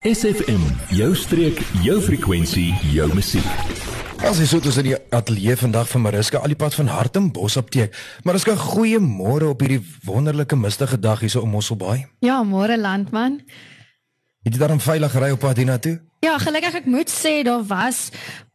SFM, jou streek, jou frekwensie, jou musiek. As jy soos in die ateljee vandag van Mariska Alipad van Hartenbos apteek. Mariska, goeiemôre op hierdie wonderlike mistige dag hier so om Mosselbaai. Ja, môre landman. Het jy daarom veilig ry op pad hiernatoe? Ja, gelukkig ek moet sê daar was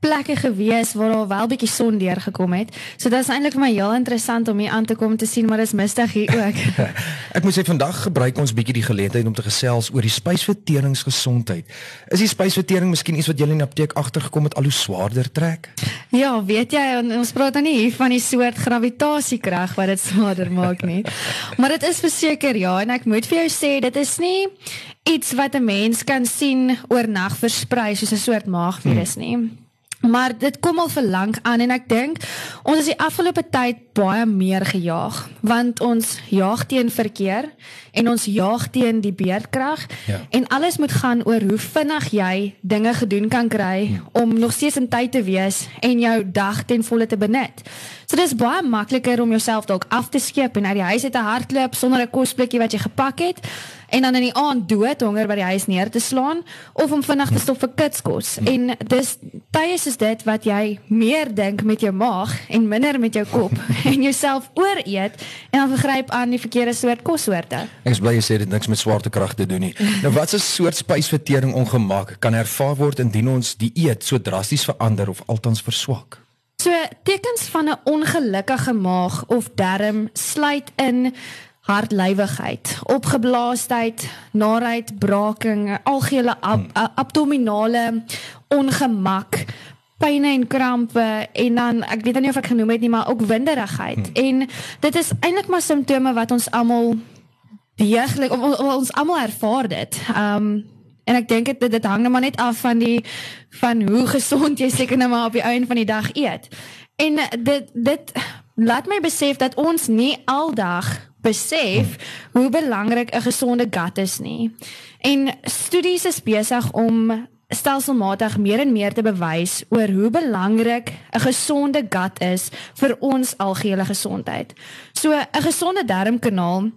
plekke gewees waar daar wel bietjie son deurgekom het. So dit is eintlik vir my heel interessant om hier aan te kom te sien maar dis mistig hier ook. ek moet sê vandag gebruik ons bietjie die geleentheid om te gesels oor die spysverteringsgesondheid. Is die spysvertering miskien iets wat julle in die apteek agtergekom het al hoe swaarder trek? Ja, weet jy ons praat nou nie hier van die soort gravitasiekrag wat dit swaarder maak nie. Maar dit is verseker ja en ek moet vir jou sê dit is nie iets wat 'n mens kan sien oornag versprei soos 'n soort maagvirus nie. Maar dit kom al vir lank aan en ek dink ons is die afgelope tyd baie meer gejaag want ons jaag teen verkeer en ons jaag teen die beerdkrag ja. en alles moet gaan oor hoe vinnig jy dinge gedoen kan kry ja. om nog steeds in tyd te wees en jou dag ten volle te benut. So dis baie makliker om jouself dalk af te skep en uit die huis uit te hardloop sonder 'n kosblikkie wat jy gepak het en dan in die aand dood honger by die huis neer te slaan of om vinnig te stop vir kitskos. En dis tye soos dit wat jy meer dink met jou maag en minder met jou kop en jouself ooreet en dan vergryp aan die verkeerde soort kossoorte. Ek is bly jy sê dit niks met swaartekrag te doen nie. Nou wat 'n soort spysvertering ongemak kan ervaar word indien ons die eet so drasties verander of althans verswak? So tekens van 'n ongelukkige maag of darm sluit in hartlywigheid, opgeblaasdheid, naheid, braking, algehele ab hmm. abdominale ongemak, pyn en krampe en dan ek weet nie of ek genoem het nie, maar ook winderigheid. Hmm. En dit is eintlik maar simptome wat ons almal deeglik ons almal ervaar dit. Um En ek dink dit dit hang net maar net af van die van hoe gesond jy seker nou maar op die einde van die dag eet. En dit dit laat my besef dat ons nie aldag besef hoe belangrik 'n gesonde gut is nie. En studies is besig om stelselmatig meer en meer te bewys oor hoe belangrik 'n gesonde gut is vir ons algehele gesondheid. So 'n gesonde darmkanaal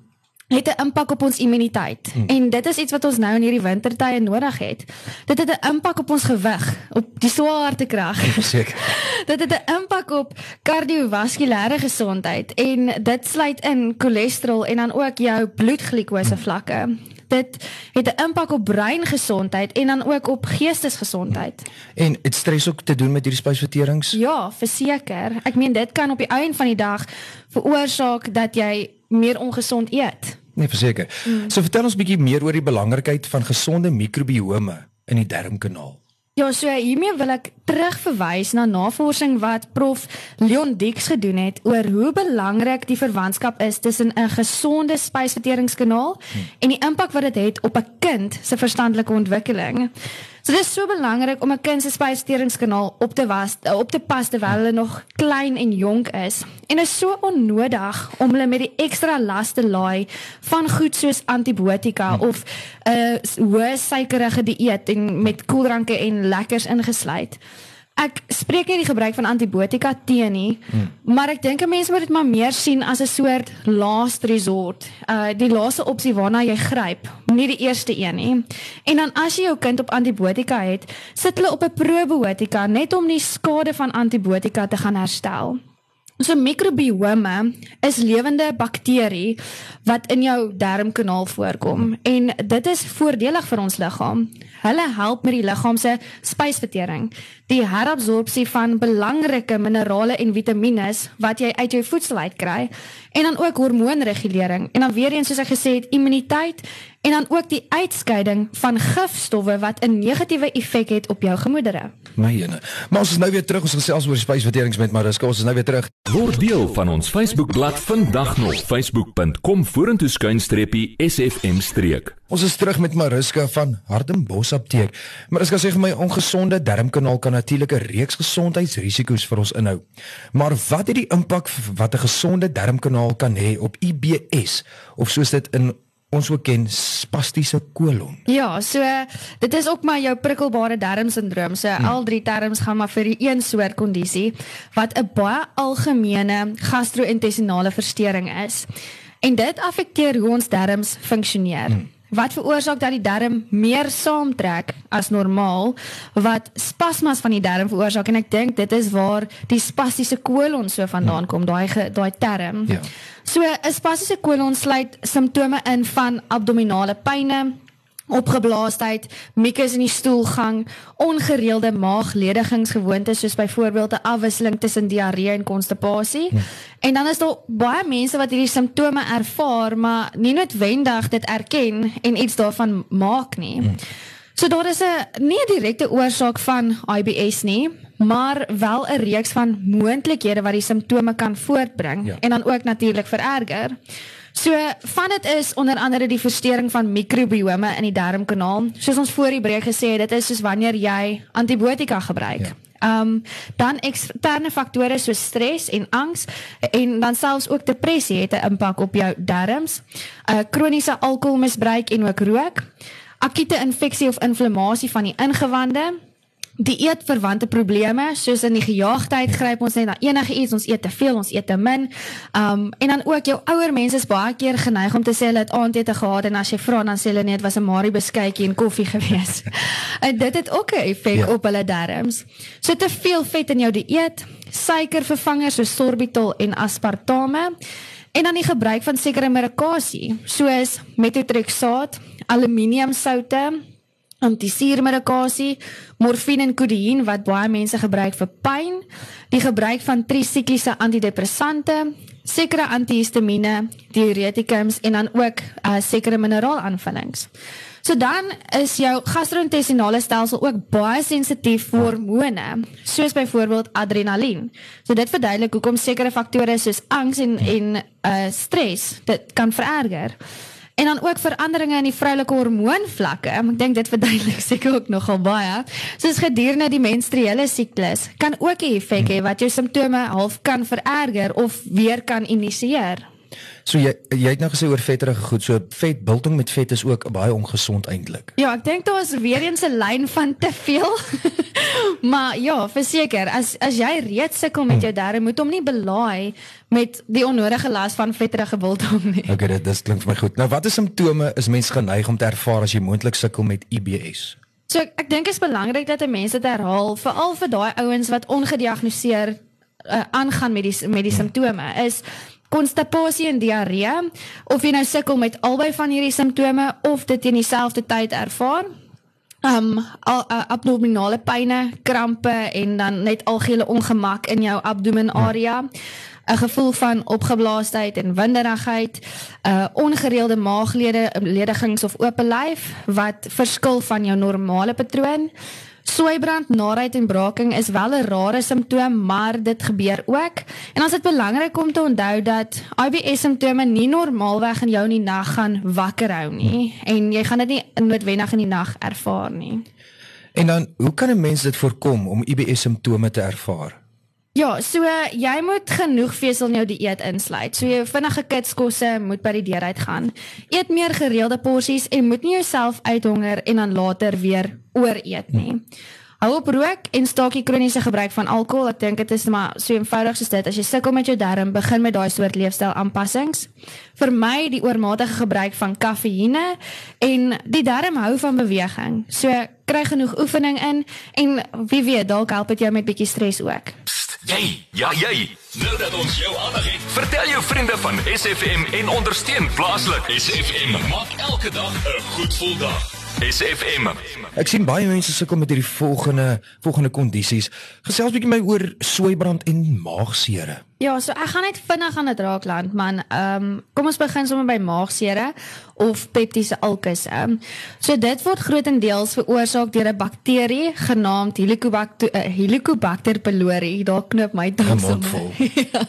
het 'n impak op ons immuniteit. Hmm. En dit is iets wat ons nou in hierdie wintertye nodig het. Dit het 'n impak op ons gewig, op die swaartekrag. Seker. dit het 'n impak op kardiovaskulêre gesondheid en dit sluit in cholesterol en dan ook jou bloedglikose vlakke. Dit het 'n impak op breingesondheid en dan ook op geestesgesondheid. En dit stres ook te doen met hierdie spysverterings? Ja, verseker. Ek meen dit kan op die einde van die dag veroorsaak dat jy meer ongesond eet. Nee, verseker. Mm. So vertel ons bietjie meer oor die belangrikheid van gesonde mikrobiome in die darmkanaal. Ja, so hiermee wil ek terugverwys na navorsing wat prof Leon Dix gedoen het oor hoe belangrik die verwantskap is tussen 'n gesonde spysverteringskanaal hmm. en die impak wat dit het, het op 'n kind se verstandelike ontwikkeling. So dit is so belangrik om 'n kind se spysverteringskanaal op te was op te pas terwyl hulle nog klein en jonk is. En is so onnodig om hulle met die ekstra las te laai van goed soos antibiotika hmm. of 'n uh, hoë suikerige dieet en met koeldranke en lekkers ingesluit ek spreek nie die gebruik van antibiotika teen nie, hmm. maar ek dink 'n mens moet dit maar meer sien as 'n soort last resort. Uh die laaste opsie waarna jy gryp, nie die eerste een nie. En dan as jy jou kind op antibiotika het, sit hulle op 'n probiotika net om die skade van antibiotika te gaan herstel. So mikrobiome is lewende bakterie wat in jou darmkanaal voorkom en dit is voordelig vir ons liggaam. Hulle help met die liggaam se spysvertering, die herabsorpsie van belangrike minerale en vitamiene wat jy uit jou voedsel uitkry en dan ook hormoonregulering en dan weer eens soos ek gesê het, immuniteit en dan ook die uitskeiding van gifstowwe wat 'n negatiewe effek het op jou gemoedere. My jene. Maar ons is nou weer terug ons gesels oor spysverterings met Mariska. Ons is nou weer terug. Word deel van ons Facebookblad vandag nog facebook.com vorentoe skuinstreepie sfm streek. Ons is terug met Mariska van Hardenbos apteek. Mariska sê vir my ongesonde darmkanaal kan natuurlik 'n reeks gesondheidsrisiko's vir ons inhou. Maar wat het die impak wat 'n gesonde darmkanaal kan hê op IBS of soos dit in ons ook ken spastiese kolon. Ja, so dit is ook maar jou prikkelbare darmsindroom. So hmm. al drie terme gaan maar vir die een soort kondisie wat 'n baie algemene gastro-intestinale verstoring is. En dit affekteer hoe ons darmes funksioneer. Hmm. Wat veroorsaak dat die darm meer saamtrek as normaal wat spasmas van die darm veroorsaak en ek dink dit is waar die spastiese kolon so vandaan kom daai daai term. Ja. So 'n spastiese kolon sluit simptome in van abdominale pyne, opgeblaasheid, mucus in die stoelgang, ongereelde maagledigingsgewoontes soos byvoorbeeld 'n afwisseling tussen diarree en konstipasie. Ja. En dan is daar baie mense wat hierdie simptome ervaar, maar nie noodwendig dit erken en iets daarvan maak nie. Ja. So daar is 'n nie 'n direkte oorsaak van IBS nie, maar wel 'n reeks van moontlikhede wat die simptome kan voortbring ja. en dan ook natuurlik vererger. So van dit is onder andere die verstoring van mikrobiome in die darmkanaal. Soos ons voor die breek gesê het, dit is soos wanneer jy antibiotika gebruik. Ja. Um dan eksterne faktore soos stres en angs en dan selfs ook depressie het 'n impak op jou darmes. uh, Kroniese alkoholmisbruik en ook rook. Akute infeksie of inflammasie van die ingewande die eetverwante probleme soos in die gejaagdheid gryp ons net na enige iets ons eet te veel ons eet te min. Um en dan ook jou ouer mense is baie keer geneig om te sê hulle het aandete gehad en as jy vra dan sê hulle net was 'n Marie beskuitjie en koffie gewees? En dit het ook 'n effek ja. op hulle darmes so te veel vet in jou dieet suikervervangers soos sorbitol en aspartame en dan die gebruik van sekere medikasie soos methotrexaat aluminiumsoute antisiermedikasie, morfine en kodeïn wat baie mense gebruik vir pyn, die gebruik van trisikliese antidepressante, sekere antihistamiene, diuretikums en dan ook uh, sekere mineraalanvullings. So dan is jou gastro-intestinale stelsel ook baie sensitief vir hormone, soos byvoorbeeld adrenalien. So dit verduidelik hoekom sekere faktore soos angs en en uh, stres dit kan vererger. En dan ook veranderinge in die vroulike hormoonvlakke. Ek dink dit verduidelik seker ook nogal baie. Soos gedurende die menstruele siklus kan ook 'n effek hê wat jou simptome half kan vererger of weer kan initieer. So jy jy het nou gesê oor vetterige goed. So vetbiltong met vet is ook baie ongesond eintlik. Ja, ek dink daar is weer eens 'n lyn van te veel. maar ja, verseker, as as jy reeds sukkel met jou darm, moet hom nie belaai met die onnodige las van vetterige biltong nie. Okay, dit dis klink vir my goed. Nou watter simptome is mens geneig om te ervaar as jy moontlik sukkel met IBS? So ek, ek dink dit is belangrik dat mense dit herhaal, veral vir daai ouens wat ongediagnoseer uh, aangaan met die met die simptome is konstipasie en diarree of jy nou sukkel met albei van hierdie simptome of dit in dieselfde tyd ervaar. Um al, uh, abdominale pyne, krampe en dan net algehele ongemak in jou abdomen area. 'n gevoel van opgeblaasheid en winderigheid, 'n uh, ongereelde maagledigings of oop lyf wat verskil van jou normale patroon. Soeibrand, naait en braking is wel 'n rare simptoom, maar dit gebeur ook. En ons het belangrik om te onthou dat IBS simptome nie normaalweg in jou in die nag gaan wakker hou nie en jy gaan dit nie noodwendig in die nag ervaar nie. En dan, hoe kan 'n mens dit voorkom om IBS simptome te ervaar? Ja, so jy moet genoeg vesel in jou dieet insluit. So jou vinnige kitskosse moet by die deur uit gaan. Eet meer gereelde porsies en moet nie jouself uithonger en dan later weer ooreet nie. Hou op rook en staak die kroniese gebruik van alkohol. Ek dink dit is maar so eenvoudig soos dit. As jy sukkel met jou darm, begin met daai soort leefstyl aanpassings. Vermy die oormatige gebruik van kafeïne en die darm hou van beweging. So kry genoeg oefening in en wie weet, dalk help dit jou met bietjie stres ook. Jy, ja jy. Nou dat ons jou aandag het, vertel jou vriende van SFM en ondersteun plaaslik. SFM maak elke dag 'n goed gevoel dag. SFM. Ek sien baie mense sukkel met hierdie volgende volgende kondisies. Gesels bietjie my oor soeibrand en maagsere. Ja, so ek gaan net vinnig aan dit raak land man. Ehm um, kom ons begin sommer by maagsere of peptiese ulkusse. Um, so dit word grootendeels veroorsaak deur 'n bakterie genaamd Helicobacter uh, Helicobacter pylori. Daar knoop my tong sommer. ja.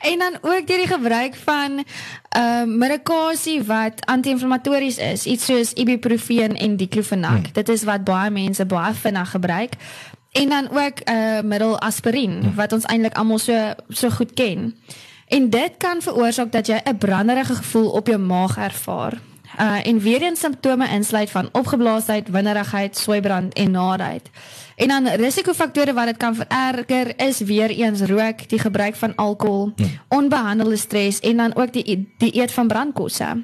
En dan ook deur die gebruik van ehm uh, medikasie wat anti-inflammatories is, iets soos ibuprofen en diclofenac. Hmm. Dit is wat baie mense baie vinnig gebruik En dan ook 'n uh, middel aspirien hm. wat ons eintlik almal so so goed ken. En dit kan veroorsaak dat jy 'n branderige gevoel op jou maag ervaar. Uh en weer eens simptome insluit van opgeblaasheid, winderigheid, soeibrand en naait. En dan risikofaktore wat dit kan vererger is weer eens rook, die gebruik van alkohol, hm. onbehandelde stres en dan ook die die eet van brandkosse.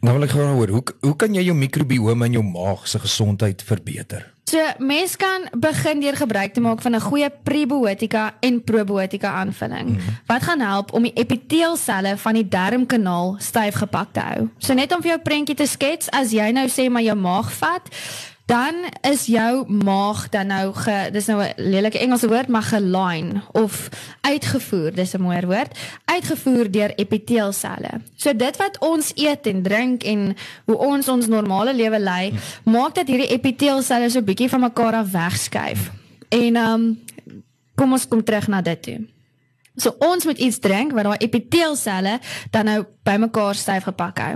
Nou wil ek gou hoor, hoe hoe kan jy jou mikrobiome in jou maag se gesondheid verbeter? So mens kan begin deur gebruik te maak van 'n goeie prebiotika en probiotika aanvulling mm -hmm. wat gaan help om die epiteelselle van die darmkanaal styf gepak te hou. So net om vir jou prentjie te skets, as jy nou sê maar jou maag vat, dan is jou maag dan nou ge dis nou 'n lelike Engelse woord maar geline of uitgevoer dis 'n mooier woord uitgevoer deur epiteelselle. So dit wat ons eet en drink en hoe ons ons normale lewe lei, maak dat hierdie epiteelselle so bietjie van mekaar af wegskuif. En ehm um, kom ons kom terug na dit toe. So ons moet iets drink wat daai epiteelselle dan nou bymekaar styf gepak hou.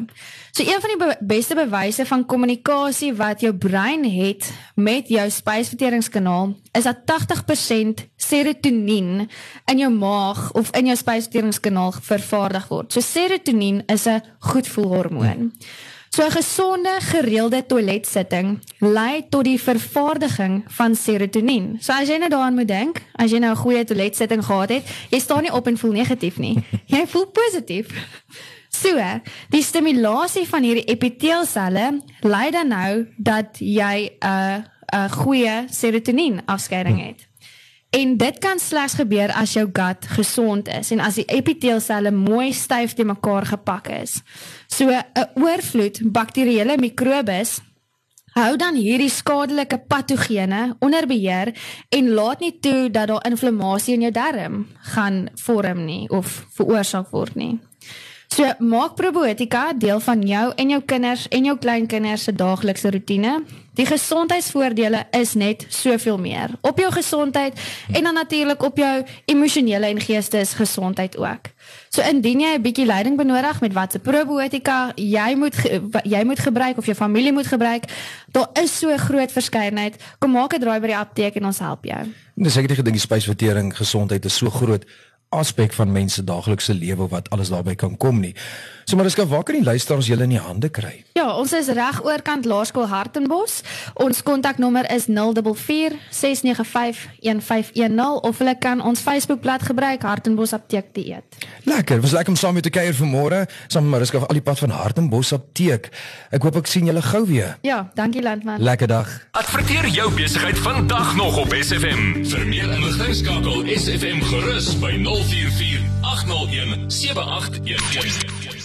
So een van die be beste bewyse van kommunikasie wat jou brein het met jou spysverteringskanaal is dat 80% serotonien in jou maag of in jou spysverteringskanaal vervaardig word. So serotonien is 'n goedvoelhormoon. Hmm. So 'n gesonde, gereelde toiletsitting lei tot die vervaardiging van serotonien. So as jy nou daaraan moet dink, as jy nou 'n goeie toiletsitting gehad het, jy staan nie op en voel negatief nie. Jy voel positief. So, die stimulasie van hierdie epiteelselle lei dan nou dat jy 'n 'n goeie serotonien afskeiding het. En dit kan slegs gebeur as jou gut gesond is en as die epiteelselle mooi styf te mekaar gepak is. So 'n oorvloed bakterieële mikrobes hou dan hierdie skadelike patogene onder beheer en laat nie toe dat daar inflammasie in jou darm gaan vorm nie of veroorsaak word nie. So maak probiotika deel van jou en jou kinders en jou kleinkinders se daaglikse rotine. Die gesondheidsvoordele is net soveel meer op jou gesondheid en dan natuurlik op jou emosionele en geestesgesondheid ook. So indien jy 'n bietjie leiding benodig met watse probiotika jy moet jy moet gebruik of jou familie moet gebruik, daar is so 'n groot verskeidenheid. Kom maak 'n draai by die apteek en ons help jou. Dis ek het gedink die spysvertering gesondheid is so groot aspek van mense daaglikse lewe wat alles daarbey kan kom nie. So maar dis waar kan die luisteraars julle in die hande kry? Ja, ons is reg oorkant Laerskool Hartenbos. Ons kontaknommer is 044 695 1510 of hulle kan ons Facebookblad gebruik Hartenbos Apteek dieet. Lekker, was lekker om saam met te kuier vanmôre. Saam met Mariska al die pad van Hartenbos Apteek. Ek hoop ek sien julle gou weer. Ja, dankie landman. Lekker dag. Adverteer jou besigheid vandag nog op SFM. Vir meer inligting skakel SFM gerus by 044 801 7811.